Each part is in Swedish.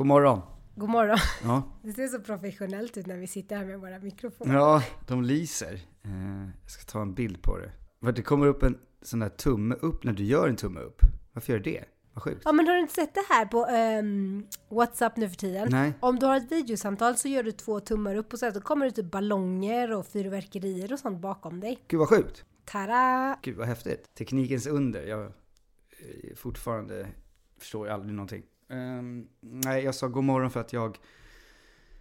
God morgon. God morgon. Ja, Det ser så professionellt ut när vi sitter här med våra mikrofoner. ja de lyser. Eh, jag ska ta en bild på det. Det kommer upp en sån där tumme upp när du gör en tumme upp. Varför gör det? Vad sjukt. Ja men har du inte sett det här på ehm, WhatsApp nu för tiden? Nej. Om du har ett videosamtal så gör du två tummar upp och sen så kommer det typ ballonger och fyrverkerier och sånt bakom dig. Gud vad sjukt. Tada! Gud vad häftigt. Teknikens under. Jag eh, fortfarande förstår jag aldrig någonting. Ehm, nej, jag sa god morgon för att jag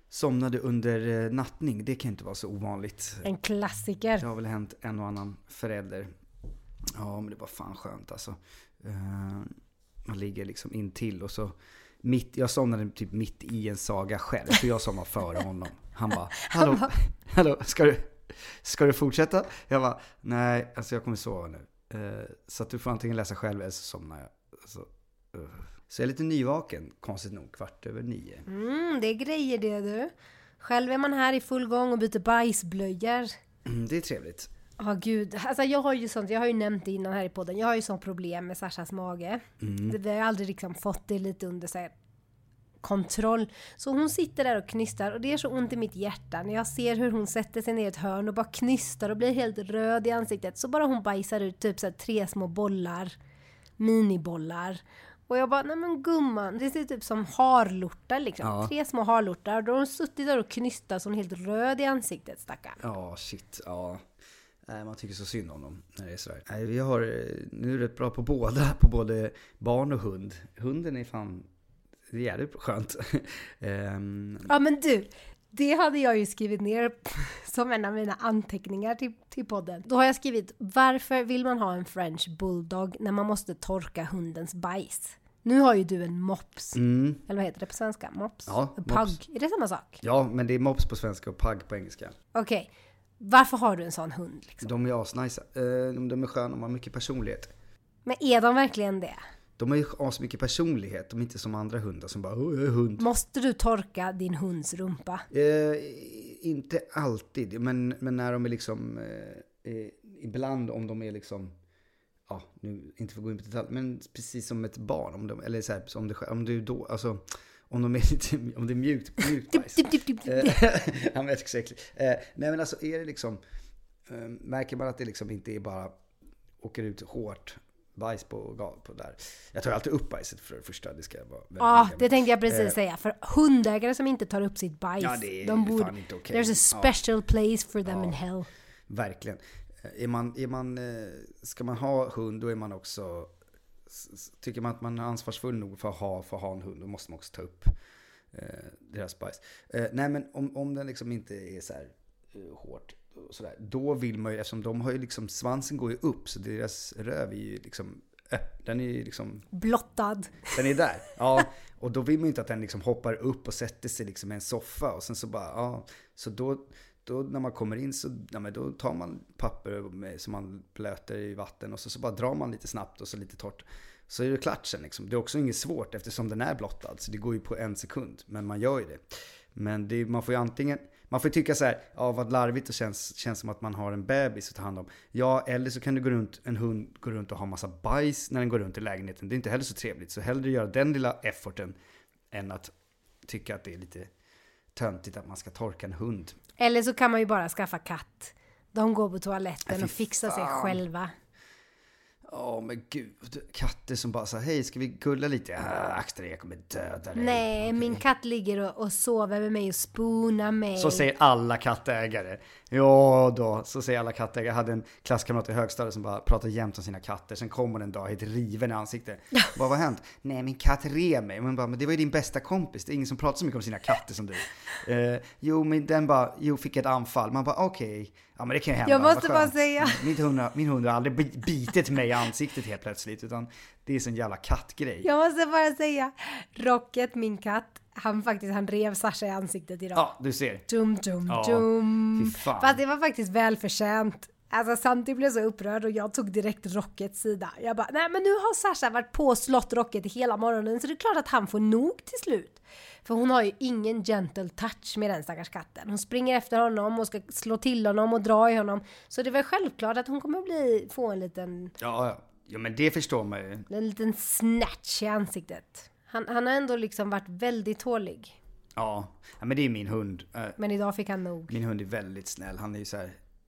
somnade under eh, nattning. Det kan inte vara så ovanligt. En klassiker. Det har väl hänt en och annan förälder. Ja, men det var fan skönt alltså. Eh, man ligger liksom intill och så mitt, jag somnade typ mitt i en saga själv, för jag somnade före honom. Han bara, hallå, hallå, ska du, ska du fortsätta? Jag bara, nej, alltså jag kommer sova nu. Eh, så att du får antingen läsa själv eller så somnar jag. Så, eh. Så jag är lite nyvaken, konstigt nog, kvart över nio. Mm, det är grejer det du. Själv är man här i full gång och byter bajsblöjor. Mm, det är trevligt. Ja gud, alltså jag har ju sånt, jag har ju nämnt det innan här i podden, jag har ju sånt problem med Sashas mage. Mm. Vi har aldrig liksom fått det lite under så här, kontroll. Så hon sitter där och knystar och det är så ont i mitt hjärta när jag ser hur hon sätter sig ner i ett hörn och bara knystar och blir helt röd i ansiktet. Så bara hon bajsar ut typ så här, tre små bollar, minibollar. Och jag bara, nej men gumman, det ser typ som harlortar liksom. Ja. Tre små harlortar. Då har hon suttit där och knystat så hon är helt röd i ansiktet stackarn. Ja, shit. Ja. Nej, man tycker så synd om dem när det är sådär. Nej, vi har, nu är det rätt bra på båda, på både barn och hund. Hunden är fan, det är jävligt skönt. Ehm, Ja men du, det hade jag ju skrivit ner som en av mina anteckningar till, till podden. Då har jag skrivit varför vill man ha en french bulldog när man måste torka hundens bajs? Nu har ju du en mops. mm, Eller vad heter det på svenska? Mops? Ja, A mops. Pug? Är det samma sak? ja, men det är mops på svenska och pug på engelska. Okej. Varför har du en sån hund liksom? De är asnice. Eh, de, de är sköna, de har mycket personlighet. Men är de verkligen det? De har ju asmycket personlighet, de är inte som andra hundar som bara Åh, jag är hund. Måste du torka din hunds rumpa? Eh, inte alltid, men, men när de är liksom, eh, eh, ibland om de är liksom, ja, nu inte för att gå in på detalj, men precis som ett barn, om de, eller så här, om, det, om du då, alltså, om de är lite, om det är mjukt, mjukt bajs. Dip, dip, dip, dip. Eh, vet så äckligt. Eh, nej men alltså är det liksom, märker man att det liksom inte är bara, åker ut hårt bajs på, på där. Jag tar alltid upp bajset för det första, det ska vara Ja, med. det tänkte jag precis Eh. säga. För hundägare som inte tar upp sitt bajs, Ja, det är de borde... fan inte okej. There's a Ja. special place for them Ja. in hell. Verkligen. Eh, Är man, är man, eh, ska man ha hund, då är man också... Tycker man att man är ansvarsfull nog för att ha, för att ha en hund, då måste man också ta upp eh, deras bajs. Eh, nej, men om, om den liksom inte är så här eh, hårt och sådär, då vill man ju, eftersom de har ju liksom, svansen går ju upp, så deras röv är ju liksom, den är ju liksom Blottad. den är där. Ja, och då vill man ju inte att den liksom hoppar upp och sätter sig liksom i en soffa och sen så bara, ja. Så då, då när man kommer in så, ja men då tar man papper som man blöter i vatten och så, så bara drar man lite snabbt och så lite torrt. Så är det klart sen liksom. Det är också inget svårt eftersom den är blottad. Så det går ju på en sekund. Men man gör ju det. Men det, man får ju antingen, man får ju tycka så här, ja vad larvigt det känns, känns som att man har en bebis att ta hand om. Ja, eller så kan du gå runt, en hund går runt och ha massa bajs när den går runt i lägenheten. Det är inte heller så trevligt. Så hellre göra den lilla efforten än att tycka att det är lite töntigt att man ska torka en hund. Eller så kan man ju bara skaffa katt. De går på toaletten fy och fixar sig fan. Åh men gud, katter som bara säger hej ska vi gulla lite? Akta dig, jag kommer döda dig. Nej, min katt ligger och, och sover med mig och spoonar mig. Så säger alla kattägare. Ja då, så säger alla kattägare. Jag hade en klasskamrat i högstadiet som bara pratade jämt om sina katter. Sen kom hon en dag helt riven i ansiktet. Vad har hänt? Nej, min katt rev mig. Man bara, men det var ju din bästa kompis. Det är ingen som pratar så mycket om sina katter som du. Eh, jo, men den bara, jo, fick ett anfall. Man bara, okej. Ja, men det kan ju hända. Jag måste bara säga. Min hund, min hund har aldrig bi- bitit mig i ansiktet helt plötsligt. Utan det är sån jävla kattgrej. Jag måste bara säga, Rocket, min katt, han faktiskt, han rev Sasha i ansiktet idag. Ja, du ser. Dum, dum, Ja, fan. Fast det var faktiskt välförtjänt. Alltså Santi blev så upprörd och jag tog direkt Rockets sida. Jag bara, nej men nu har Sasha varit på och slått Rocket hela morgonen så det är klart att han får nog till slut. För hon har ju ingen gentle touch med den stackars katten. Hon springer efter honom och ska slå till honom och dra i honom. Så det var självklart att hon kommer bli, få en liten, Ja, ja. ja, men det förstår man ju. en liten snatch i ansiktet. Han, han har ändå liksom varit väldigt tålig. Ja, men det är min hund. Eh, Men idag fick han nog. Min hund är väldigt snäll. Han är ju så här,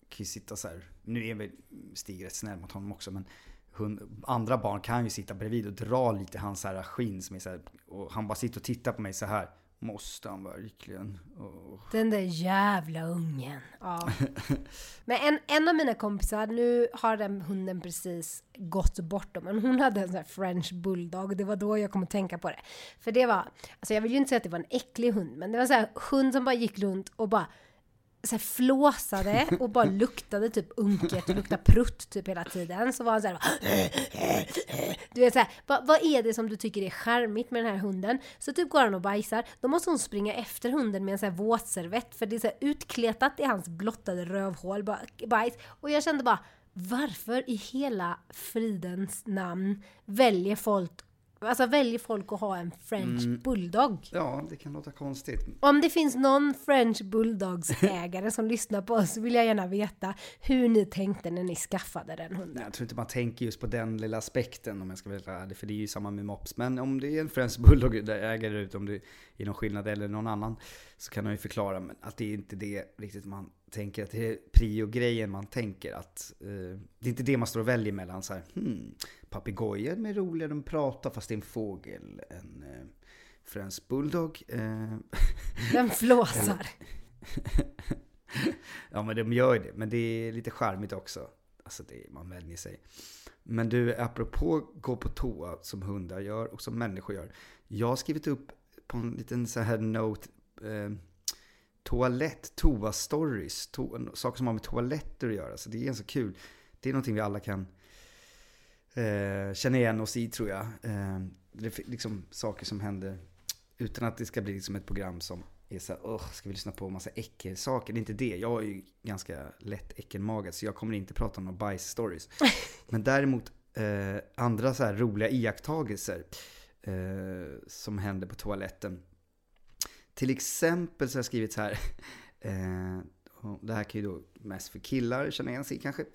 kan ju sitta så här. Nu är väl Stig rätt snäll mot honom också men hund, andra barn kan ju sitta bredvid och dra lite hans här skinn som är så här, och han bara sitter och tittar på mig så här. Måste han verkligen? Åh. Den där jävla ungen. Ja. Men en, en av mina kompisar, nu har den hunden precis gått bort men hon hade en sån här french bulldog. Det var då jag kom att tänka på det. För det var, alltså jag vill ju inte säga att det var en äcklig hund, men det var så här hund som bara gick runt och bara så här flåsade och bara luktade typ unket och luktade prutt typ hela tiden. Så var han så här, du vet så här, vad, vad är det som du tycker är charmigt med den här hunden? Så typ går han och bajsar, då måste hon springa efter hunden med en sån här våtservett för det är så här utkletat i hans blottade rövhål, ba- bajs. Och jag kände bara, varför i hela fridens namn väljer folk Alltså väljer folk att ha en french bulldog? Ja, det kan låta konstigt. Om det finns någon french bulldogs ägare som lyssnar på oss så vill jag gärna veta hur ni tänkte när ni skaffade den hunden. Jag tror inte man tänker just på den lilla aspekten om jag ska vara ärlig, för det är ju samma med mops. Men om det är en French Bulldog där ägare ut, om det är någon skillnad eller någon annan, så kan han ju förklara att det är inte det riktigt man tänker, att det är prio-grejen man tänker att eh, det är inte det man står och väljer mellan så här, hmm, papegojor med roligare att prata fast det är en fågel, en eh, French Bulldog. Eh, Den flåsar. ja men de gör det, men det är lite charmigt också. Alltså det, man vänjer sig. Men du, apropå gå på toa som hundar gör och som människor gör. Jag har skrivit upp på en liten så här note eh, toalett, toa-stories, to, saker som har med toaletter att göra. Så det är ganska kul. Det är någonting vi alla kan eh, känna igen oss i tror jag. Eh, det är liksom saker som händer utan att det ska bli liksom ett program som är så här, "Åh, ska vi lyssna på massa äckelsaker? Det är inte det. Jag är ju ganska lätt äckelmagad så jag kommer inte prata om några bajs-stories. Men däremot eh, andra så här roliga iakttagelser eh, som händer på toaletten. Till exempel så har jag skrivit så här, eh, det här kan ju då mest för killar känna igen sig kanske.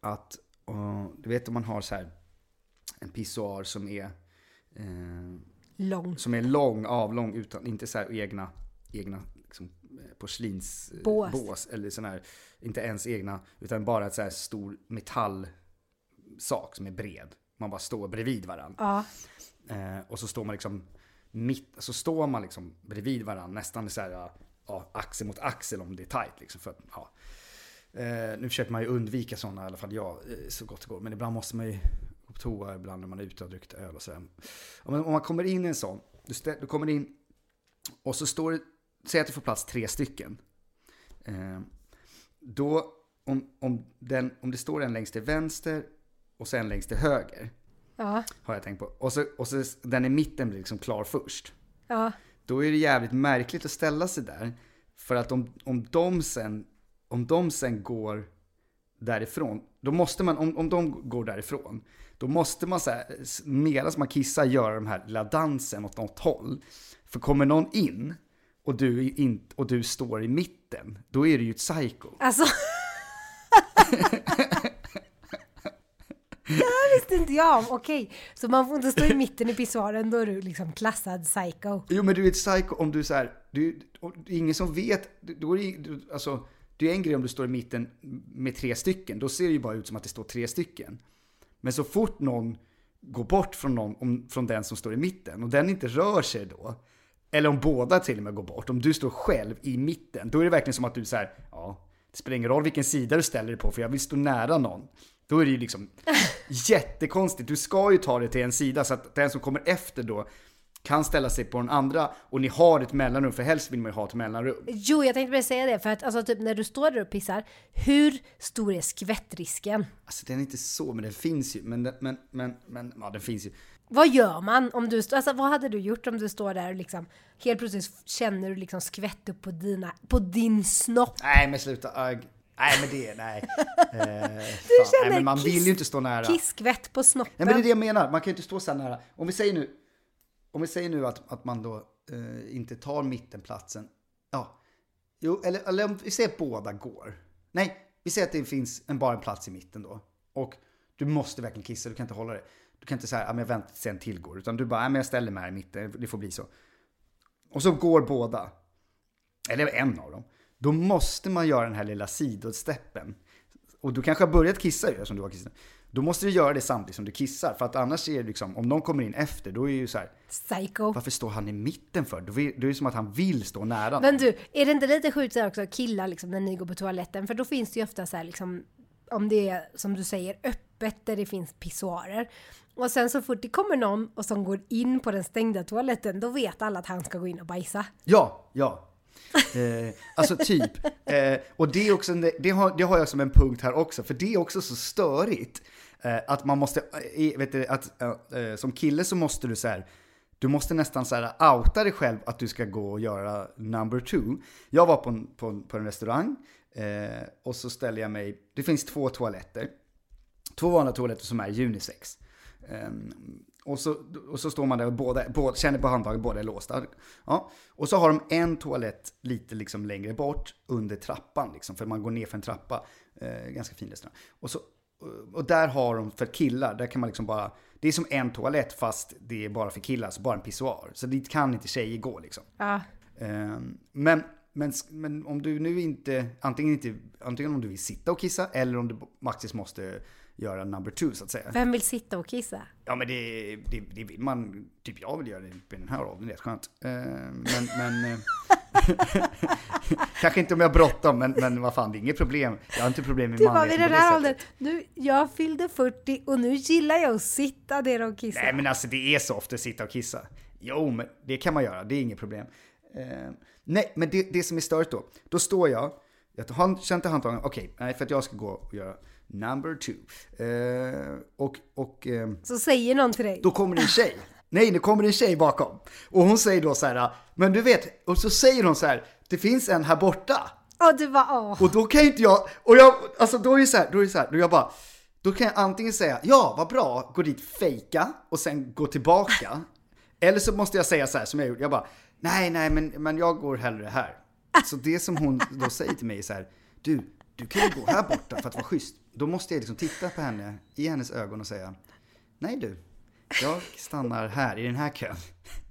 Att, och, du vet om man har så här en pissoar som är eh, Lång. som är lång, avlång, utan inte så här egna, egna liksom, eh, porslinsbås. Bås. eller sån här, inte ens egna, utan bara ett så här stor metallsak som är bred. Man bara står bredvid varandra. Ja. Eh, och så står man liksom mitt, så står man liksom bredvid varandra, nästan så här, ja, axel mot axel om det är tajt. liksom. För att, ja. eh, nu försöker man ju undvika sådana, i alla fall jag, eh, så gott det går. Men ibland måste man ju gå på toa ibland när man är ute och har druckit öl och sådär. Ja, men om man kommer in i en sån, du, stä- du kommer in och så står det, säg att du får plats tre stycken. Eh, då, om, om, den, om det står en längst till vänster och sen längst till höger, Ja. har jag tänkt på. Och så, och så den i mitten blir liksom klar först. Ja. Då är det jävligt märkligt att ställa sig där. För att om, om, de, sen, om de sen går därifrån, då måste man, om, om de går därifrån, då måste man så här, medan man kissar göra den här lilla dansen åt något håll. För kommer någon in och du, in, och du står i mitten, då är du ju ett psycho. Alltså. Det här visste inte jag om. Okej, så man får inte stå i mitten i pissoaren, då är du liksom klassad psycho. Jo men du är ett psycho om du så här, du, det är ingen som vet, då är det, du- alltså, det är en grej om du står i mitten med tre stycken, då ser det ju bara ut som att det står tre stycken. Men så fort någon går bort från, någon, om, från den som står i mitten och den inte rör sig då, eller om båda till och med går bort, om du står själv i mitten, då är det verkligen som att du så här, ja, det spelar ingen roll vilken sida du ställer dig på för jag vill stå nära någon. Då är det ju liksom jättekonstigt. Du ska ju ta det till en sida så att den som kommer efter då kan ställa sig på den andra och ni har ett mellanrum, för helst vill man ju ha ett mellanrum. Jo, jag tänkte bara säga det, för att alltså, typ, när du står där och pissar, hur stor är skvättrisken? Alltså den är inte så, men den finns ju. Men, men, men, men ja den finns ju. Vad gör man om du alltså vad hade du gjort om du står där och liksom helt plötsligt känner du liksom skvätt upp på dina, på din snopp? Nej men sluta, agg. Nej men det, nej. Eh, nej men man kiss- vill ju inte stå nära. Kisskvätt på snoppen? Nej men det är det jag menar, man kan ju inte stå så nära. Om vi säger nu, om vi säger nu att, att man då eh, inte tar mittenplatsen. Ja, jo, eller, eller om vi säger att båda går. Nej, vi säger att det finns en, bara en plats i mitten då. Och du måste verkligen kissa, du kan inte hålla det. Du kan inte säga, ja men jag väntar tills en till går. Utan du bara, ja men jag ställer mig här i mitten, det får bli så. Och så går båda. Eller en av dem. Då måste man göra den här lilla sidosteppen. Och du kanske har börjat kissa ju, som du har kissat. Då måste du göra det samtidigt som du kissar. För att annars är det liksom, om någon kommer in efter, då är det ju så här, Psycho. varför står han i mitten för? Då är det som att han vill stå nära. Men du, är det inte lite sjukt så också killar liksom när ni går på toaletten? För då finns det ju ofta så här liksom, om det är som du säger öppet där det finns pissoarer. Och sen så fort det kommer någon och som går in på den stängda toaletten, då vet alla att han ska gå in och bajsa. Ja, ja. Eh, alltså typ. Eh, och det, är också, det, har, det har jag som en punkt här också, för det är också så störigt. Eh, att man måste, eh, vet du, att eh, eh, som kille så måste du så här, du måste nästan så här outa dig själv att du ska gå och göra number two. Jag var på en, på en, på en restaurang eh, och så ställer jag mig, det finns två toaletter. Två vanliga toaletter som är unisex. Ehm, och, så, och så står man där och båda, båda, känner på handtaget, båda är låsta. Ja. Och så har de en toalett lite liksom längre bort under trappan, liksom, för man går ner för en trappa. Eh, ganska fin restaurang. Och, så, och där har de, för killar, där kan man liksom bara, det är som en toalett fast det är bara för killar, så bara en pissoar. Så dit kan inte tjejer gå liksom. Ja. Ehm, Men, men, men om du nu inte, antingen, inte, antingen om du vill sitta och kissa eller om du faktiskt måste göra number two så att säga. Vem vill sitta och kissa? Ja men det, det, det vill man, typ jag vill göra det i den här åldern, det är skönt. Ehm, Men, men eh, kanske inte om jag har bråttom, men, men vad fan det är inget problem. Jag har inte problem med Du var manligheten vid den det här åldern, nu, jag fyllde 40 och nu gillar jag att sitta där och kissa. Nej men alltså det är så ofta att sitta och kissa. Jo men det kan man göra, det är inget problem. Eh, nej men det, det som är stört då, då står jag, jag har känt i handtagen, okej, nej för att jag ska gå och göra number two. Eh, och och ehm, Så säger någon till dig. då kommer det en tjej. Nej, det kommer en tjej bakom. Och hon säger då så här, men du vet, och så säger hon så här, det finns en här borta. Och du bara åh. Och då kan inte jag, och jag, alltså då är det så här, då är det så här, då jag bara, då kan jag antingen säga, ja vad bra, gå dit fejka och sen gå tillbaka. Eller så måste jag säga så här som jag gjorde, jag bara, nej nej men, men jag går hellre här. Så det som hon då säger till mig är så här, du, du kan ju gå här borta för att vara schysst. Då måste jag liksom titta på henne, i hennes ögon och säga, nej du, jag stannar här i den här kön.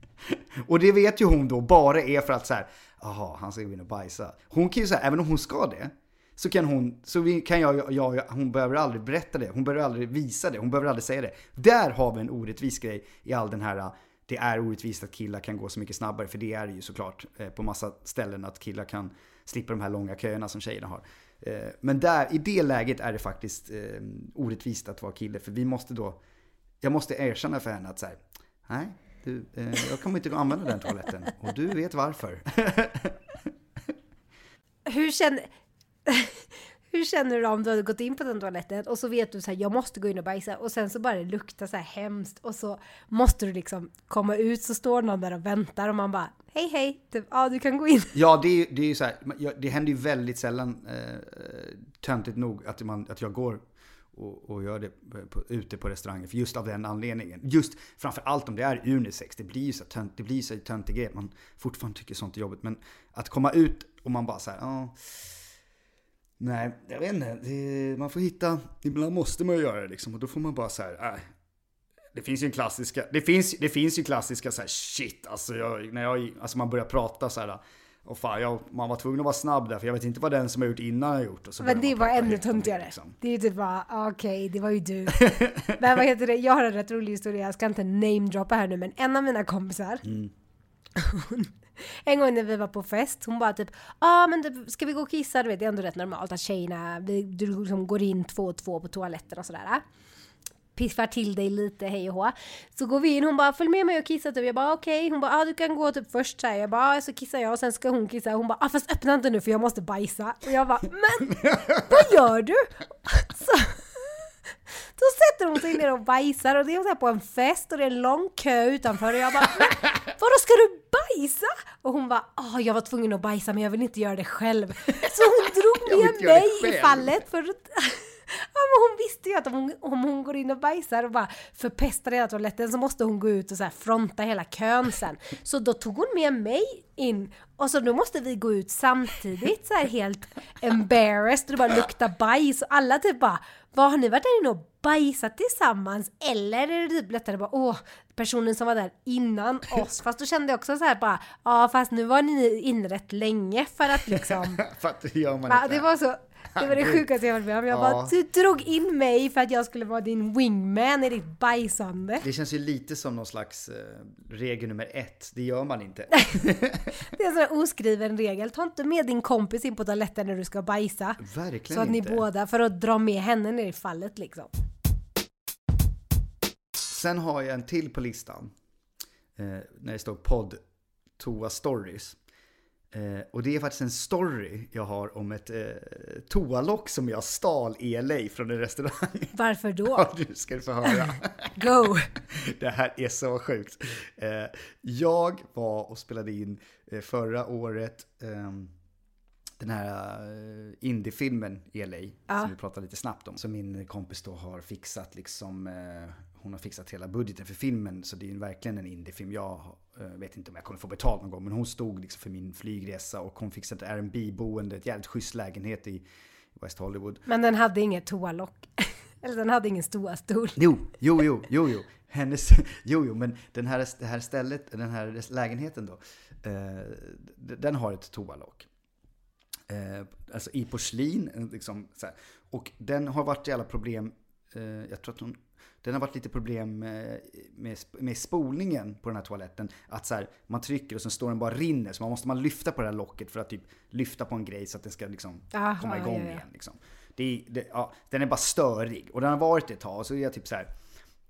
Och det vet ju hon då bara är för att så här, jaha, han ska gå in och bajsa. Hon kan ju säga, även om hon ska det, så kan hon, så vi- kan jag, jag, hon behöver aldrig berätta det, hon behöver aldrig visa det, hon behöver aldrig säga det. Där har vi en orättvis grej i all den här, det är orättvist att killar kan gå så mycket snabbare, för det är det ju såklart eh, på massa ställen att killar kan slippa de här långa köerna som tjejerna har. Eh, men där, i det läget är det faktiskt eh, orättvist att vara kille, för vi måste då, jag måste erkänna för henne att så här, nej, du, eh, jag kommer inte att använda den toaletten. Och du vet varför. Hur känner, hur känner du om du hade gått in på den toaletten och så vet du så här, jag måste gå in och bajsa och sen så bara det luktar så här hemskt och så måste du liksom komma ut så står någon där och väntar och man bara hej hej, typ, ja du kan gå in. Ja, det är, ju- det är ju så här, det händer ju väldigt sällan, eh, töntigt nog, att, man, att jag går och, och gör det på, ute på restauranger. För just av den anledningen. Just framför allt om det är unisex. Det blir ju så tönt, det blir så töntig grej. att Man fortfarande tycker sånt är jobbigt. Men att komma ut och man bara så här, ja. Nej, jag vet inte. Det, man får hitta, ibland måste man ju göra det liksom. Och då får man bara så här, äh, det finns ju en klassiska, det finns, det finns ju klassiska så här shit, alltså, jag, när jag, alltså man börjar prata så här. Och fan, jag, man var tvungen att vara snabb där för jag vet inte vad den som har gjort innan har gjort. Och så Men det var ännu töntigare. liksom. Det är ju typ bara, ah, okej, det var ju du. Men vad heter det, jag har en rätt rolig historia, jag ska inte namedroppa här nu, men en av mina kompisar, Mm. hon, en gång när vi var på fest, hon bara typ, ja ah, men typ, ska vi gå och kissa? Du vet, det är ändå rätt normalt att tjejerna, vi, du liksom går in två och två på toaletten och sådär. Piffar till dig lite, hej och hå. Så går vi in, hon bara följ med mig och kissa typ. Jag bara okej, hon bara ah, du kan gå typ först så här. Jag bara ah, så kissar jag och sen ska hon kissa. Hon bara ah, fast öppna inte nu för jag måste bajsa. Och jag bara men vad gör du? Så, då sätter hon sig ner och bajsar och det är på en fest och det är en lång kö utanför och jag bara vadå ska du bajsa? Och hon bara ah, jag var tvungen att bajsa men jag vill inte göra det själv. Så hon drog med mig i fallet för att men hon visste ju att om hon, om hon går in och bajsar och bara förpestar hela toaletten så måste hon gå ut och så här fronta hela kön sen. Så då tog hon med mig in och så då måste vi gå ut samtidigt så här helt embarrassed och det bara luktar bajs och alla typ bara vad har ni varit där inne och bajsat tillsammans? Eller är det typ lättare bara, åh, personen som var där innan oss. Fast då kände jag också så här bara, ja fast nu var ni inne rätt länge för att liksom. för att det gör man inte. det var så, det var det sjukaste jag varit med om. Jag Ja. bara, du drog in mig för att jag skulle vara din wingman i ditt bajsande. Det känns ju lite som någon slags eh, regel nummer ett. Det gör man inte. Det är en sån här oskriven regel. Ta inte med din kompis in på toaletten när du ska bajsa. Verkligen Så att ni inte. båda, för att dra med henne ner i fallet liksom. Sen har jag en till på listan. Eh, när det står podd Toa Stories. Eh, och det är faktiskt en story jag har om ett eh, toalock som jag stal i LA från en restaurang. Varför då? Ja, du ska få höra. Go! Det här är så sjukt. Eh, jag var och spelade in eh, förra året ehm, den här eh, indiefilmen i LA Ja. som vi pratade lite snabbt om. Som min kompis då har fixat liksom, eh, hon har fixat hela budgeten för filmen. Så det är ju verkligen en indiefilm. Jag eh, vet inte om jag kommer få betalt någon gång men hon stod liksom för min flygresa och hon fixade ett R&B boende ett jävligt schysst lägenhet i West Hollywood. Men den hade inget toalock. Eller den hade ingen toastol. Jo, jo, jo, jo, jo. Hennes, jo, jo, men den här, det här stället, den här lägenheten då, eh, den har ett toalock. Eh, alltså i porslin, liksom så här. Och den har varit i alla problem, eh, jag tror att hon, den har varit lite problem eh, med, med spolningen på den här toaletten. Att så här, man trycker och så står den bara rinner, så man måste man lyfta på det här locket för att typ lyfta på en grej så att den ska liksom Aha, komma igång ja, ja. igen. Liksom. Det, det, ja, den är bara störig och den har varit det ett tag. Och så är jag typ så här,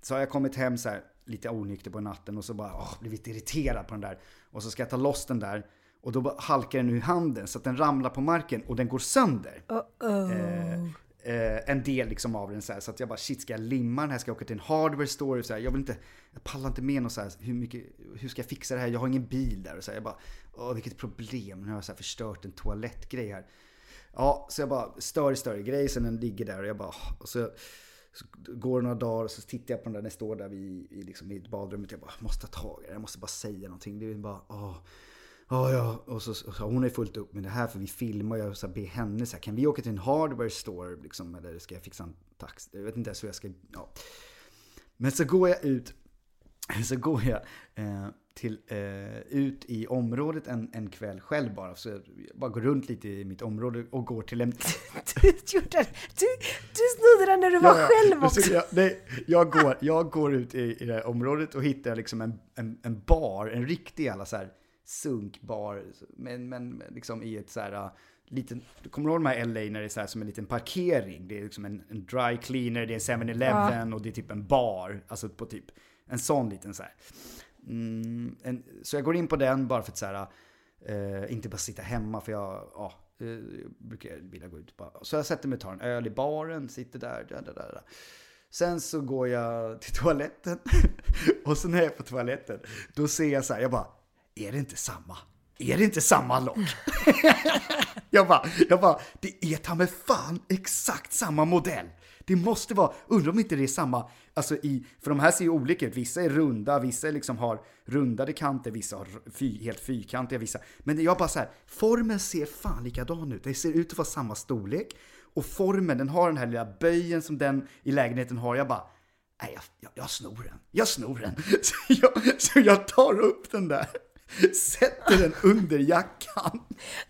så har jag kommit hem så här lite onykter på natten och så bara åh, blivit irriterad på den där. Och så ska jag ta loss den där och då halkar den ur handen så att den ramlar på marken och den går sönder. Uh-oh. Eh, eh, en del liksom av den så här. Så att jag bara shit, ska jag limma den här? Ska jag åka till en hardware store? Så här, jag vill inte, jag pallar inte med något så här, hur, mycket, hur ska jag fixa det här? Jag har ingen bil där. Och så här, jag bara, åh vilket problem. Nu har jag så här förstört en toalettgrej här. Ja, så jag bara, större, större grej. Sen den ligger där och jag bara, och så, så går det några dagar och så tittar jag på den där, den står där vid, i, liksom, i badrummet. Jag bara, måste ta tag i den, jag måste bara säga någonting. Det är bara, åh. Ja, ja, och så, och så hon är fullt upp med det här för vi filmar och jag så här, ber henne så här, kan vi åka till en hardware store liksom, eller ska jag fixa en taxi? Jag vet inte ens hur jag ska, ja. Men så går jag ut, så går jag eh, till, eh, ut i området en, en kväll själv bara. Så jag bara går runt lite i mitt område och går till en... Du, gjorde, du, du snodde den när du var Ja, själv också. så Jag, nej, jag, går, jag går ut i, i det här området och hittar liksom en, en, en bar, en riktig alla så här sunkbar, men, men liksom i ett så här uh, liten, du kommer ihåg de här LA när det är så här som en liten parkering? Det är liksom en, en dry cleaner, det är en 7-Eleven och det är typ en bar, alltså på typ en sån liten så här. Mm, en, så jag går in på den bara för att så här, eh, inte bara sitta hemma för jag, ja, eh, jag brukar vilja gå ut bara. Så jag sätter mig och tar en öl i baren, sitter där, där, där, där. Sen så går jag till toaletten och så när jag är på toaletten då ser jag så här, jag bara, är det inte samma? Är det inte samma lock? jag bara, jag bara, det är ta mig fan exakt samma modell. Det måste vara, undrar om inte det är samma, alltså i, för de här ser ju olika ut. Vissa är runda, vissa liksom har rundade kanter, vissa har fy, helt fyrkantiga, vissa. Men jag bara så här, formen ser fan likadan ut. Det ser ut att vara samma storlek. Och formen, den har den här lilla böjen som den i lägenheten har. Jag bara, nej jag, jag, jag snor den. Jag snor den. Så jag, så jag tar upp den där, sätter den under jackan.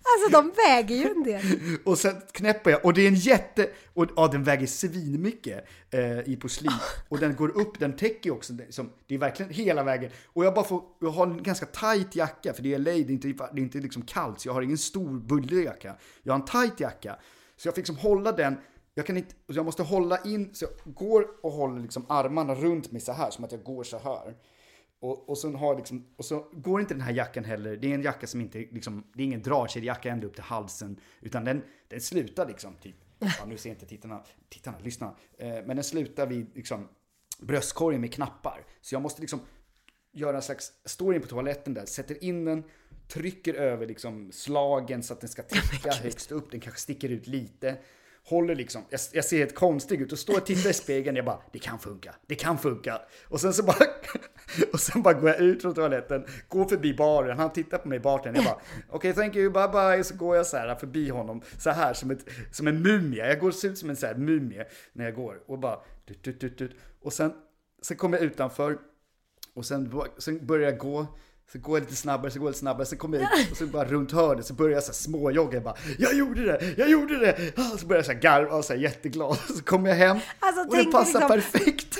Alltså de väger ju en del. Och sen knäpper jag och det är en jätte, och ja, den väger svinmycket eh, i porslin. Och den går upp, den täcker också, det, som, det är verkligen hela vägen. Och jag bara får, jag har en ganska tight jacka, för det är LA, det är inte, det är inte liksom kallt, så jag har ingen stor bullig jacka. Jag har en tight jacka. Så jag fick liksom hålla den, jag kan inte, jag måste hålla in, så jag går och håller liksom armarna runt mig så här, som att jag går så här. Och, och, så har liksom, och så går inte den här jackan heller, det är en jacka som inte liksom, det är ingen dragkedjejacka ända upp till halsen, utan den, den slutar liksom typ, ja, nu ser inte tittarna, tittarna, lyssna, eh, men den slutar vid liksom bröstkorgen med knappar. Så jag måste liksom göra en slags, står in på toaletten där, sätter in den, trycker över liksom slagen så att den ska täcka högst upp, den kanske sticker ut lite håller liksom, jag, jag ser helt konstig ut och står och tittar i spegeln. Jag bara, det kan funka, det kan funka. Och sen så bara, och sen bara går jag ut från toaletten, går förbi baren, han tittar på mig i baren. Jag bara, okej okay, thank you, bye bye. Så går jag så här förbi honom, så här som, ett, som en mumie. Jag går ut som en så här mumie när jag går och bara, tut, tut, tut, tut. Och sen, sen kommer jag utanför och sen, sen börjar jag gå. Så går jag lite snabbare, så går jag lite snabbare, så kommer jag ut och så bara runt hörnet så börjar jag så småjogga. Jag bara, jag gjorde det, jag gjorde det! Ah, så börjar jag så här garva och så här jätteglad. Så kommer jag hem Alltså, och det passar liksom- perfekt.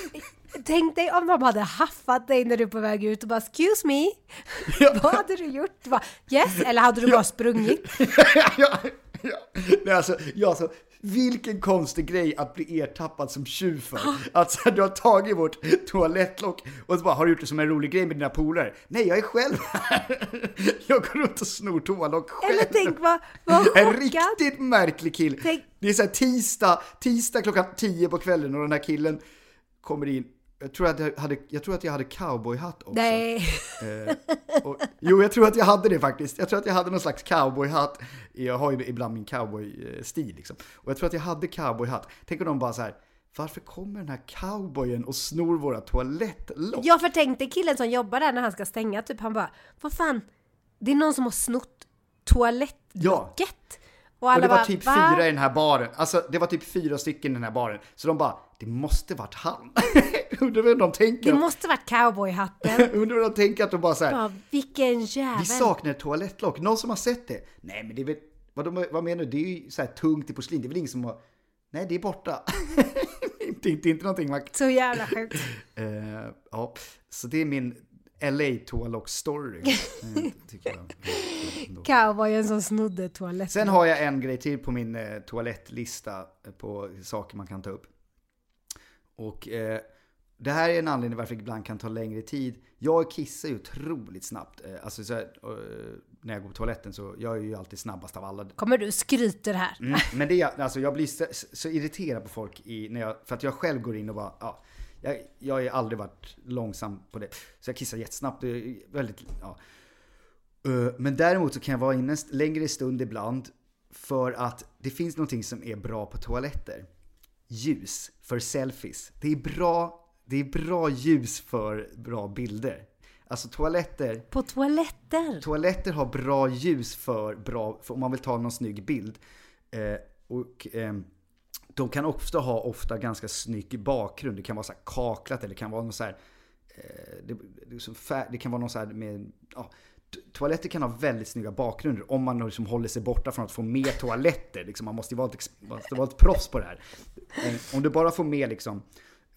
Tänk dig om de hade haffat dig när du är på väg ut och bara “excuse me”. Ja. Vad hade du gjort? Du bara, yes, eller hade du bara sprungit? ja, ja. Nej, alltså, ja, alltså, vilken konstig grej att bli ertappad som tjuv för. Att så här, du har tagit vårt toalettlock och så bara, har du gjort det som en rolig grej med dina polare? Nej, jag är själv här. Jag går runt och snor toalock själv. Eller tänk vad, vad En riktigt märklig kille. Tänk- Det är så här tisdag, tisdag klockan 10 på kvällen och den här killen kommer in. Jag tror att jag hade, jag tror att jag hade cowboyhatt också. Nej. Eh, och, jo, jag tror att jag hade det faktiskt. Jag tror att jag hade någon slags cowboyhatt. Jag har ju ibland min cowboystil liksom. Och jag tror att jag hade cowboyhatt. Tänk om de bara så här, varför kommer den här cowboyen och snor våra toalettlock? Jag förtänkte killen som jobbar där när han ska stänga, typ han bara “vad fan, det är någon som har snott toalettlocket”. Och Och det var bara, typ "Va?" fyra i den här baren. Alltså det var typ fyra stycken i den här baren. Så de bara, det måste varit han. Undrar vad de Det tänker. måste varit cowboyhatten. Undrar vad de tänker att de bara så här, Bara, vilken jävel. vi saknar ett toalettlock. Någon som har sett det? Nej men det är väl, vad, de, vad menar du? Det är ju så här tungt i porslin. Det är väl ingen som har, nej det är borta. det är inte, inte någonting man Så jävla sjukt. Eh, ja, så det är min LA tycker jag. Ändå. Cowboyen som snodde toaletten. Sen har jag en grej till på min eh, toalettlista på saker man kan ta upp. Och eh, det här är en anledning varför det ibland kan ta längre tid. Jag kissar ju otroligt snabbt. Eh, alltså så här, eh, när jag går på toaletten så jag är ju alltid snabbast av alla. Kommer du skryter här? Mm, men det är, alltså jag blir så, så irriterad på folk i, när jag, för att jag själv går in och bara, ja, jag, jag har aldrig varit långsam på det. Så jag kissar jättesnabbt, väldigt, ja. Eh, Men däremot så kan jag vara inne en längre stund ibland för att det finns någonting som är bra på toaletter. Ljus för selfies. Det är bra, det är bra ljus för bra bilder. Alltså toaletter, På toaletter? Toaletter har bra ljus för bra, för om man vill ta någon snygg bild. Eh, och ehm, de kan ofta ha ofta ganska snygg bakgrund. Det kan vara så här kaklat eller det kan vara någon så här, eh, det, liksom fär, det kan vara någon så här med, ja, Toaletter kan ha väldigt snygga bakgrunder om man liksom håller sig borta från att få med toaletter. Liksom, man måste ju vara ett, måste vara ett proffs på det här. Om du bara får med liksom,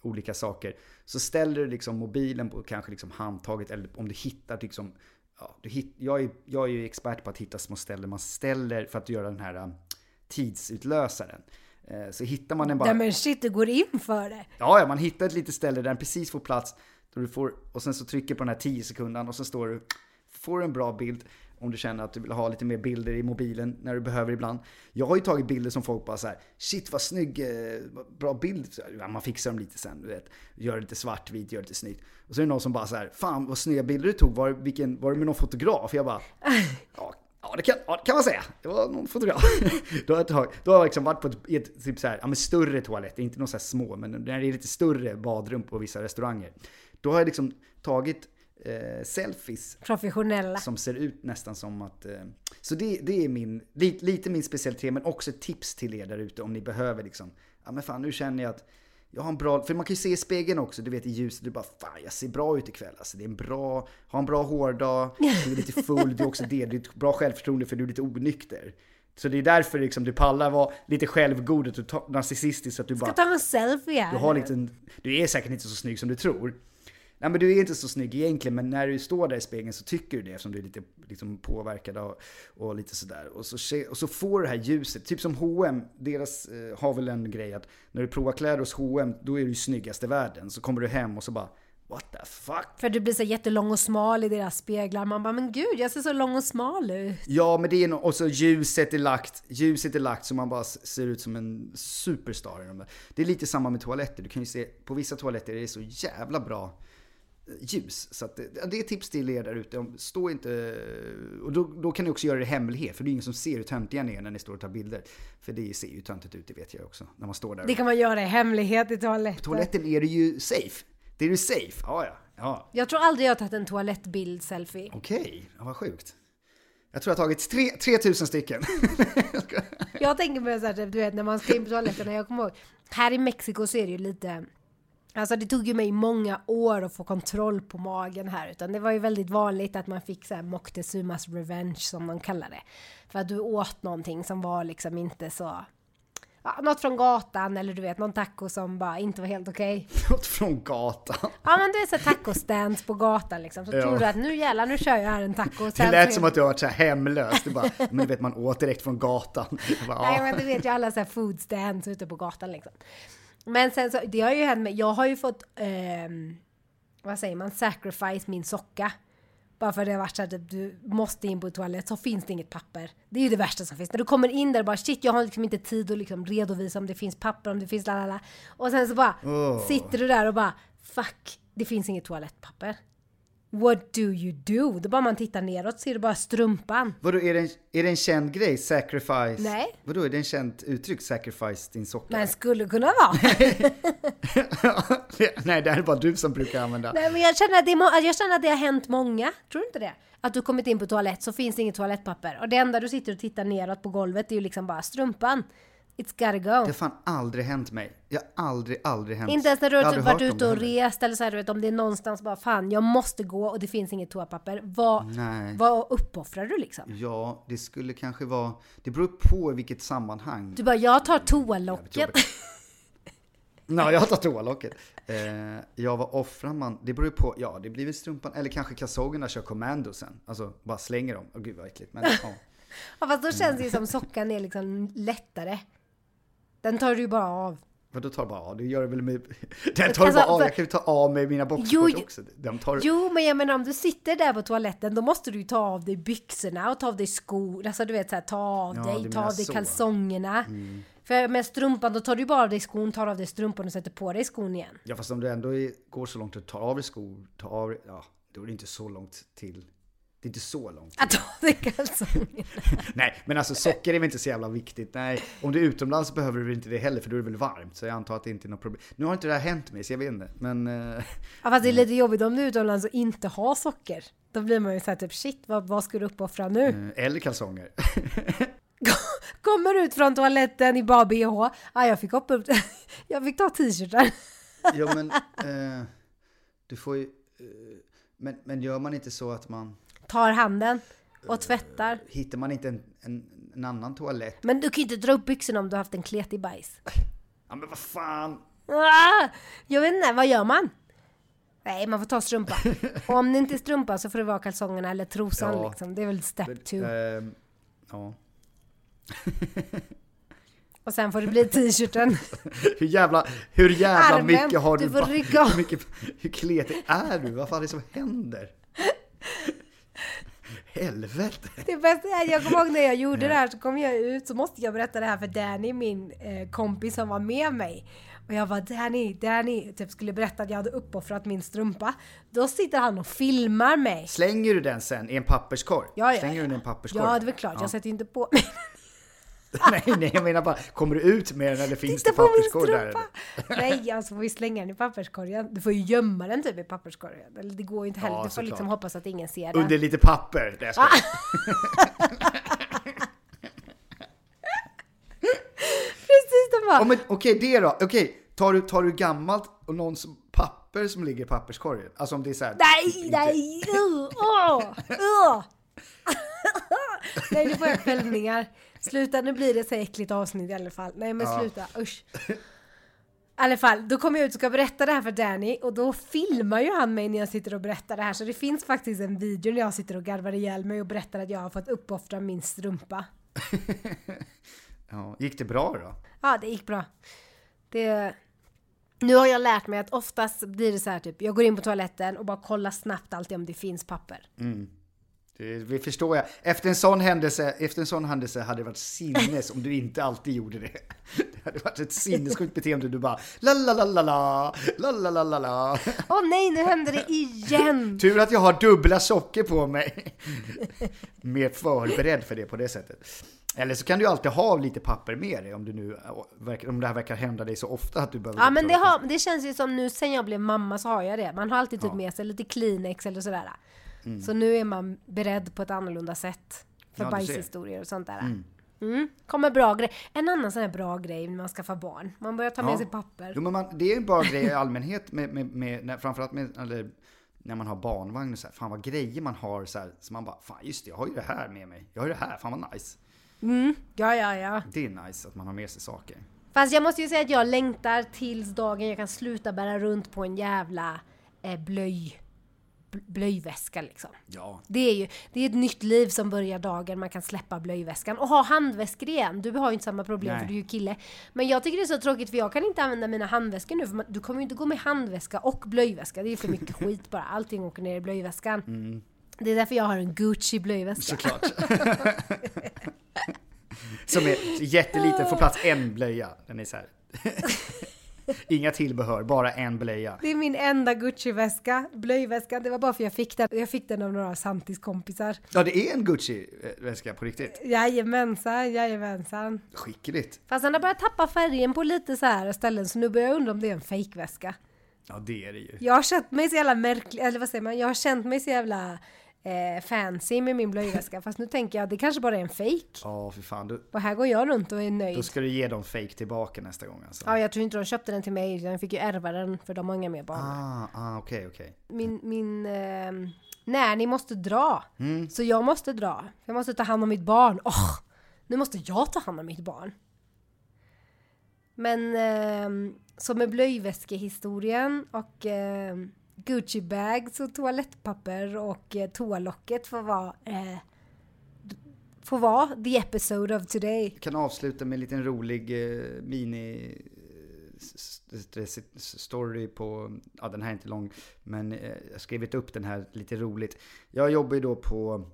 olika saker så ställer du liksom mobilen på kanske liksom handtaget eller om du hittar liksom Ja, du hitt, jag, är, jag är ju expert på att hitta små ställen man ställer för att göra den här eh, tidsutlösaren. Eh, Så hittar man den bara... Nej men shit, du går in för det. Ja, ja, man hittar ett litet ställe där den precis får plats. Då du får, och sen så trycker på den här 10 sekundan och så står du, får du en bra bild om du känner att du vill ha lite mer bilder i mobilen när du behöver ibland. Jag har ju tagit bilder som folk bara så här, shit vad snygg, eh, bra bild. Ja, man fixar dem lite sen, du vet. Gör lite svartvit, gör lite snyggt. Och så är det någon som bara så här, fan vad snygga bilder du tog, var, vilken, var det med någon fotograf? Jag bara, ja, Ja det, kan, ja, det kan man säga. Det var någon fotograf. då har jag, då har jag liksom varit på ett, i ett typ så här, ja, men större toalett, inte någon så här små, men när det är lite större badrum på vissa restauranger. Då har jag liksom tagit eh, selfies Professionella. som ser ut nästan som att... Eh, så det, det är min, lite, lite min specialitet, men också ett tips till er där ute om ni behöver liksom, ja men fan nu känner jag att jag har en bra, för man kan ju se i spegeln också, du vet i ljuset, du bara fan jag ser bra ut ikväll. Alltså det är en bra, ha en bra hårdag, du är lite full, det är också det, är ett bra självförtroende för du är lite onykter. Så det är därför liksom du pallar vara lite självgod och narcissistisk så att du bara... Ska ta en selfie här. Du har lite, du är säkert inte så snygg som du tror. Nej men du är inte så snygg egentligen, men när du står där i spegeln så tycker du det eftersom du är lite liksom, påverkad och, och lite sådär. Och så, och så får du det här ljuset, typ som H&M deras eh, har väl en grej att när du provar kläder hos H&M då är du snyggast i världen. Så kommer du hem och så bara, what the fuck? För du blir så jättelång och smal i deras speglar. Man bara, men gud, jag ser så lång och smal ut. Ja men det är nog, och så ljuset är lagt, ljuset är lagt så man bara ser ut som en superstar. Det är lite samma med toaletter, du kan ju se, på vissa toaletter är det så jävla bra ljus. Så att det, är tips till er där ute. Stå inte... Och då, då kan ni också göra det i hemlighet. För det är ingen som ser hur töntiga ni är när ni står och tar bilder. För det ser ju töntigt ut, det vet jag också. När man står där. Det kan man göra i hemlighet i toaletten. På toaletten är det ju safe. Det är ju safe. Ja, ja. ja. Jag tror aldrig jag har tagit en toalettbild-selfie. Okej, okay. ja, vad sjukt. Jag tror jag har tagit tre, 3000 stycken. jag tänker på så här, du vet när man ska in på toaletten, jag kommer ihåg, här i Mexiko så är det ju lite Alltså det tog ju mig många år att få kontroll på magen här, utan det var ju väldigt vanligt att man fick så här Moctezumas revenge som de kallar det. För att du åt någonting som var liksom inte så ja, något från gatan eller du vet någon taco som bara inte var helt okej. Okay. Något från gatan? Ja men det är så tacostands på gatan liksom. Så ja. tror du att nu jävlar nu kör jag här en taco. det lät som att du har varit så här hemlös. Du bara, men du vet man åt direkt från gatan. Bara, Nej men du vet ju alla så här food stands ute på gatan liksom. Men sen så, det har ju hänt mig, jag har ju fått, eh, vad säger man, sacrifice min socka. Bara för det har varit så att du måste in på toalett så finns det inget papper. Det är ju det värsta som finns. När du kommer in där och bara shit jag har liksom inte tid att liksom redovisa om det finns papper, om det finns lalala. Och sen så bara oh. sitter du där och bara fuck, det finns inget toalettpapper. What do you do? Då bara man tittar neråt ser du bara strumpan. Vadå, är det, en, är det en känd grej? Sacrifice? Nej. Vadå, är det en känt uttryck? Sacrifice din socka? Men skulle kunna vara. Nej, det här är bara du som brukar använda. Nej, men jag känner, att det är, jag känner att det har hänt många. Tror du inte det? Att du kommit in på toalett så finns det inget toalettpapper. Och det enda du sitter och tittar neråt på golvet är ju liksom bara strumpan. It's gotta go. Det har fan aldrig hänt mig. Jag har aldrig, aldrig hänt. Inte ens när du har typ varit ute och rest eller så här, du vet om det är någonstans bara fan jag måste gå och det finns inget toapapper. Vad, Nej. vad uppoffrar du liksom? Ja, det skulle kanske vara, det beror på i vilket sammanhang. Du bara, jag tar toalocket. Nej, jag tar toalocket. Eh, ja, vad offrar man? Det beror på, ja det blir väl strumpan, eller kanske kalsongerna kör kommando sen. Alltså, bara slänger dem. Oh, gud vad äckligt. Men, ja. ja, fast då känns det ju som sockan är liksom lättare. Den tar du ju bara av. Vadå tar bara av? Du gör det väl med... Den tar alltså, du bara av. Jag kan ju ta av mig mina boxshorts också. De tar... Jo, men jag menar om du sitter där på toaletten då måste du ju ta av dig byxorna och ta av dig skor. Alltså du vet såhär, ta av ja, dig, ta av dig så. kalsongerna. Mm. För med strumpan då tar du bara av dig skon, tar av dig strumpan och sätter på dig skon igen. Ja fast om du ändå går så långt att ta av dig skor, ta av ja, då är det inte så långt till det är inte så långt. Att ha det kalsongerna. Nej, men alltså socker är väl inte så jävla viktigt. Nej, om du är utomlands behöver du inte det heller för då är det väl varmt. Så jag antar att det inte är något problem. Nu har inte det här hänt mig så jag vet inte. Men... Uh... Ja fast det är lite jobbigt om du är utomlands och inte har socker. Då blir man ju såhär typ shit, vad, vad ska du uppoffra nu? Uh, eller kalsonger. Kommer ut från toaletten i bara bh. Ah, jag fick hoppa upp. jag fick ta t-shirten. ja men, uh, du får ju... men, men gör man inte så att man tar handen och tvättar. Hittar man inte en, en, en annan toalett? Men du kan ju inte dra upp byxorna om du har haft en kletig bajs. Ja men vad fan! Ah, jag vet inte, vad gör man? Nej, man får ta strumpa. och om det inte är strumpa så får det vara kalsongerna eller trosan ja, liksom. Det är väl step two. Äh, ja. och sen får det bli t-shirten. hur jävla, hur jävla Armen, mycket har du? Du får rycka hur, mycket, hur kletig är du? Vad fan är det som händer? Helvete! Det bästa är, jag kommer ihåg när jag gjorde det här så kom jag ut så måste jag berätta det här för Danny, min eh, kompis som var med mig. Och jag var Danny, Danny, typ skulle berätta att jag hade uppoffrat min strumpa. Då sitter han och filmar mig. Slänger du den sen i en papperskorg? Ja, ja, Slänger du den i en papperskorg? Ja, det är väl klart. Ja. Jag sätter ju inte på mig nej, nej, jag menar bara, kommer du ut med den eller finns Titta det papperskorg där? Nej, alltså får vi slänga den i papperskorgen. Du får ju gömma den typ i papperskorgen. Eller det går ju inte heller. Ja, du får liksom klart. hoppas att ingen ser den. Under lite papper. Det ah. Precis, de bara... Oh, Okej, okay, det då. Okej, okay. tar, du, tar du gammalt och någon som papper som ligger i papperskorgen? Alltså om det är såhär... Nej, inte... nej! Uh, uh, uh. nej, nu får jag kvällningar. Sluta, nu blir det så äckligt avsnitt i alla fall. Nej men ja. sluta, usch. I alla fall, då kommer jag ut och ska berätta det här för Danny och då filmar ju han mig när jag sitter och berättar det här så det finns faktiskt en video när jag sitter och garvar ihjäl mig och berättar att jag har fått uppoffra min strumpa. ja, gick det bra då? Ja, det gick bra. Det... Nu har jag lärt mig att oftast blir det så här typ, jag går in på toaletten och bara kollar snabbt alltid om det finns papper. Mm. Det, vi förstår jag. Efter en sån händelse, efter en sån händelse hade det varit sinnes om du inte alltid gjorde det. Det hade varit ett sinnessjukt beteende. Du bara la la la la la, la la la la la. Åh nej, nu händer det igen! Tur att jag har dubbla socker på mig. Mer förberedd för det på det sättet. Eller så kan du alltid ha lite papper med dig om, du nu, eh, om det här verkar hända dig så ofta att du behöver... Ja men det, har, det känns ju som nu sen jag blev mamma så har jag det. Man har alltid typ ja. med sig lite Kleenex eller sådär. Så nu är man beredd på ett annorlunda sätt. För Ja, bajshistorier och sånt där. Mm. Kommer bra grej. En annan sån här bra grej när man skaffar barn. Man börjar ta med Ja. sig papper. Jo, men man, det är en bra grej i allmänhet med, med, med när, framförallt med, eller, när man har barnvagn och så här, fan vad grejer man har så här, så man bara, fan just det, jag har ju det här med mig. Jag har det här, fan vad nice. Mm. Ja, ja, ja. Det är nice att man har med sig saker. Fast jag måste ju säga att jag längtar tills dagen jag kan sluta bära runt på en jävla eh, blöj, bl- blöjväska liksom. Ja. Det är ju det är ett nytt liv som börjar dagen man kan släppa blöjväskan och ha handväskor igen. Du har ju inte samma problem Nej. för du är ju kille. Men jag tycker det är så tråkigt för jag kan inte använda mina handväskor nu för man, du kommer ju inte gå med handväska och blöjväska. Det är för mycket skit bara. Allting åker ner i blöjväskan. Mm. Det är därför jag har en Gucci blöjväska. Såklart. Som är jätteliten, får plats en blöja. Den är så här. Inga tillbehör, bara en blöja. Det är min enda Gucci-väska, blöjväska. Det var bara för jag fick den. Jag fick den av några Santis kompisar. Ja, det är en Gucci-väska på riktigt. Jajamensan, jajamensan. Skickligt. Fast den har börjat tappa färgen på lite så här ställen så nu börjar jag undra om det är en fejkväska. Ja, det är det ju. Jag har känt mig så jävla märklig, eller vad säger man? Jag har känt mig så jävla eh, fancy med min blöjväska. Fast nu tänker jag att det kanske bara är en fake. Ja, för fan. Du, Och här går jag runt och är nöjd. då ska du ge dem fake tillbaka nästa gång alltså. Ja, jag tror inte de köpte den till mig. Jag fick ju ärva den för de har inga mer barn. Ah, ah okej, okej. Min, min eh, nej, ni måste dra. Mm. Så jag måste dra. Jag måste ta hand om mitt barn. Åh, nu måste jag ta hand om mitt barn. Men eh, som med blöjväskehistorien och eh, Gucci bags och toalettpapper och eh, toalocket får vara eh, får vara the episode of today. Jag kan avsluta med en liten rolig eh, mini-story på, ja den här är inte lång, men eh, jag har skrivit upp den här lite roligt. Jag jobbar ju då på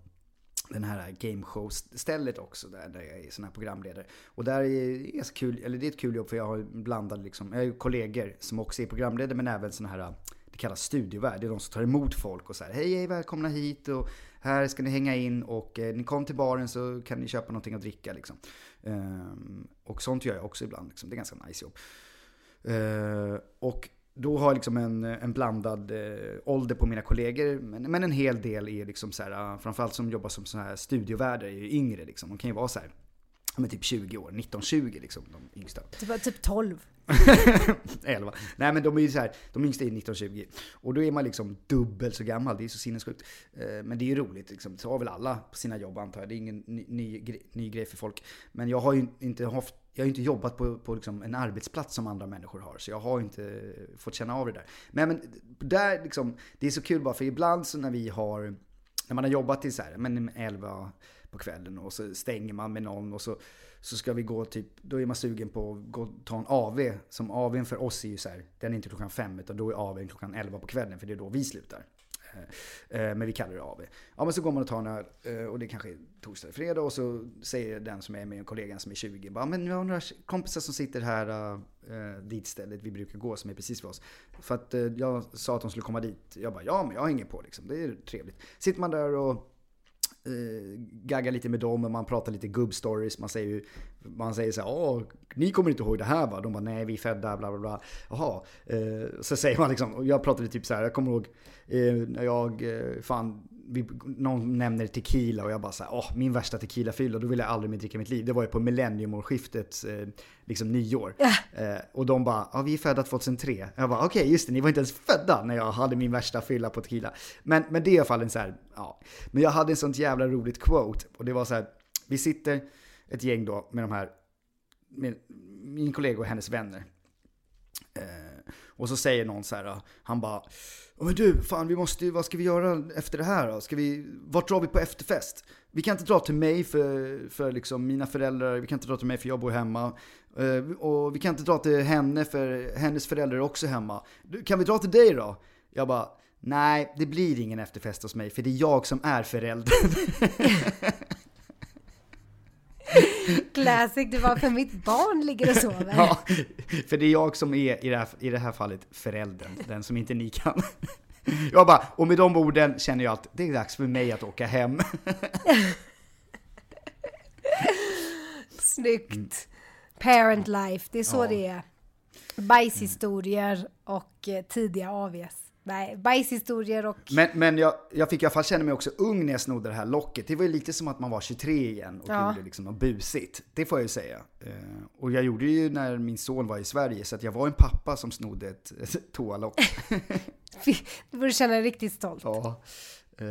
den här gameshow-stället också, där, där jag är sån här programledare. Och där är det så kul, eller det är ett kul jobb för jag har blandad liksom, jag har ju kollegor som också är programledare men även såna här, kallas studiovärd, det är de som tar emot folk och säger hej, hej välkomna hit och här ska ni hänga in och eh, ni kom till baren så kan ni köpa någonting att dricka liksom. Ehm, och sånt gör jag också ibland, liksom. det är ganska nice jobb. Ehm, och då har jag liksom en, en blandad eh, ålder på mina kollegor, men, men en hel del är liksom så här, framförallt som jobbar som så här studiovärdar, är ju yngre liksom. De kan ju vara så här, men typ 20 år, 19-20 liksom, de yngsta. Typ, typ 12. 11. Nej men de är ju så här, de yngsta är 19-20. Och då är man liksom dubbelt så gammal, det är så sinnessjukt. Eh, Men det är ju roligt liksom, så har väl alla på sina jobb antar jag. Det är ingen ny, ny, ny grej för folk. Men jag har ju inte haft jag har inte jobbat på, på liksom en arbetsplats som andra människor har, så jag har inte fått känna av det där. Men, men där liksom, det är så kul bara för ibland så när vi har, när man har jobbat till så här, men 11 på kvällen och så stänger man med någon och så, så ska vi gå typ, då är man sugen på att gå ta en AV. Som AWn för oss är ju så här, den är inte klockan fem utan då är AWn klockan 11 på kvällen för det är då vi slutar. Eh, eh, men vi kallar det AV. Ja men så går man och tar en öl eh, och det kanske är torsdag eller fredag och så säger den som är med, kollegan som är 20, bara men vi har några kompisar som sitter här äh, dit stället vi brukar gå som är precis för oss. För att äh, jag sa att de skulle komma dit. Jag bara ja men jag hänger på liksom, det är trevligt. Sitter man där och eh, gaggar lite med dem och man pratar lite gubbstories. Man säger ju, man säger så här, åh, ni kommer inte ihåg det här va? De bara, nej vi är födda, bla bla bla. Jaha. Eh, så säger man liksom, och jag pratade typ så här, jag kommer ihåg eh, när jag, eh, fan, vi, någon nämner tequila och jag bara så här, åh, min värsta tequila-fylla, då vill jag aldrig mer dricka mitt liv. Det var ju på millenniumårsskiftet, eh, liksom nyår. Eh, och de bara, ja vi är födda 2003. Jag bara, okej just det, ni var inte ens födda när jag hade min värsta fylla på tequila. Men, men det är i alla fall en så här, ja. Men jag hade en sånt jävla roligt quote och det var så här, vi sitter ett gäng då med de här, med min kollega och hennes vänner. Eh, och så säger någon så här, han bara, "Ja, men du, fan vi måste vad ska vi göra efter det här då? Ska vi, vart drar vi på efterfest? Vi kan inte dra till mig för, för liksom mina föräldrar, vi kan inte dra till mig för jag bor hemma. Eh, och vi kan inte dra till henne för hennes föräldrar är också hemma. Kan vi dra till dig då? Jag bara, Nej, det blir ingen efterfest hos mig för det är jag som är föräldern. Classic, det var för mitt barn ligger och sover. ja, för det är jag som är i det här, i det här fallet föräldern, den som inte ni kan. Jag bara, och med de orden känner jag att det är dags för mig att åka hem. Snyggt. Parent life, det är så Ja. det är. Bajshistorier och eh, tidiga AVs. Nej, bajshistorier och... Men, men jag, jag fick i alla fall känna mig också ung när jag snodde det här locket. Det var ju lite som att man var 23 igen och Ja. gjorde liksom något busigt. Det får jag ju säga. Eh, och jag gjorde det ju när min son var i Sverige, så att jag var en pappa som snodde ett, ett toalock. Du borde känna dig riktigt stolt. ja. Eh,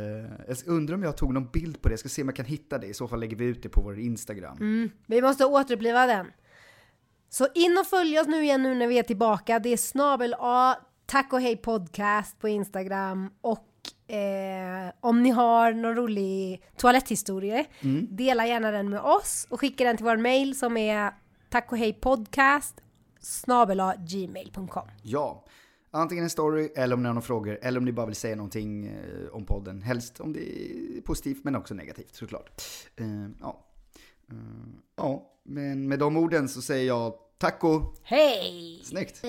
jag undrar om jag tog någon bild på det, jag ska se om jag kan hitta det. I så fall lägger vi ut det på vår Instagram. Mm. Vi måste återuppliva den. Så in och följ oss nu igen nu när vi är tillbaka. Det är snabel A, tack och hej podcast på Instagram. Och eh, om ni har någon rolig toaletthistoria, dela gärna den med oss och skicka den till vår mail som är tack och hej podcast snabel A, gmail.com. Ja, antingen en story eller om ni har några frågor eller om ni bara vill säga någonting eh, om podden. Helst om det är positivt men också negativt såklart. Eh, ja. Eh, ja, men med de orden så säger jag taco. Hej! Snyggt!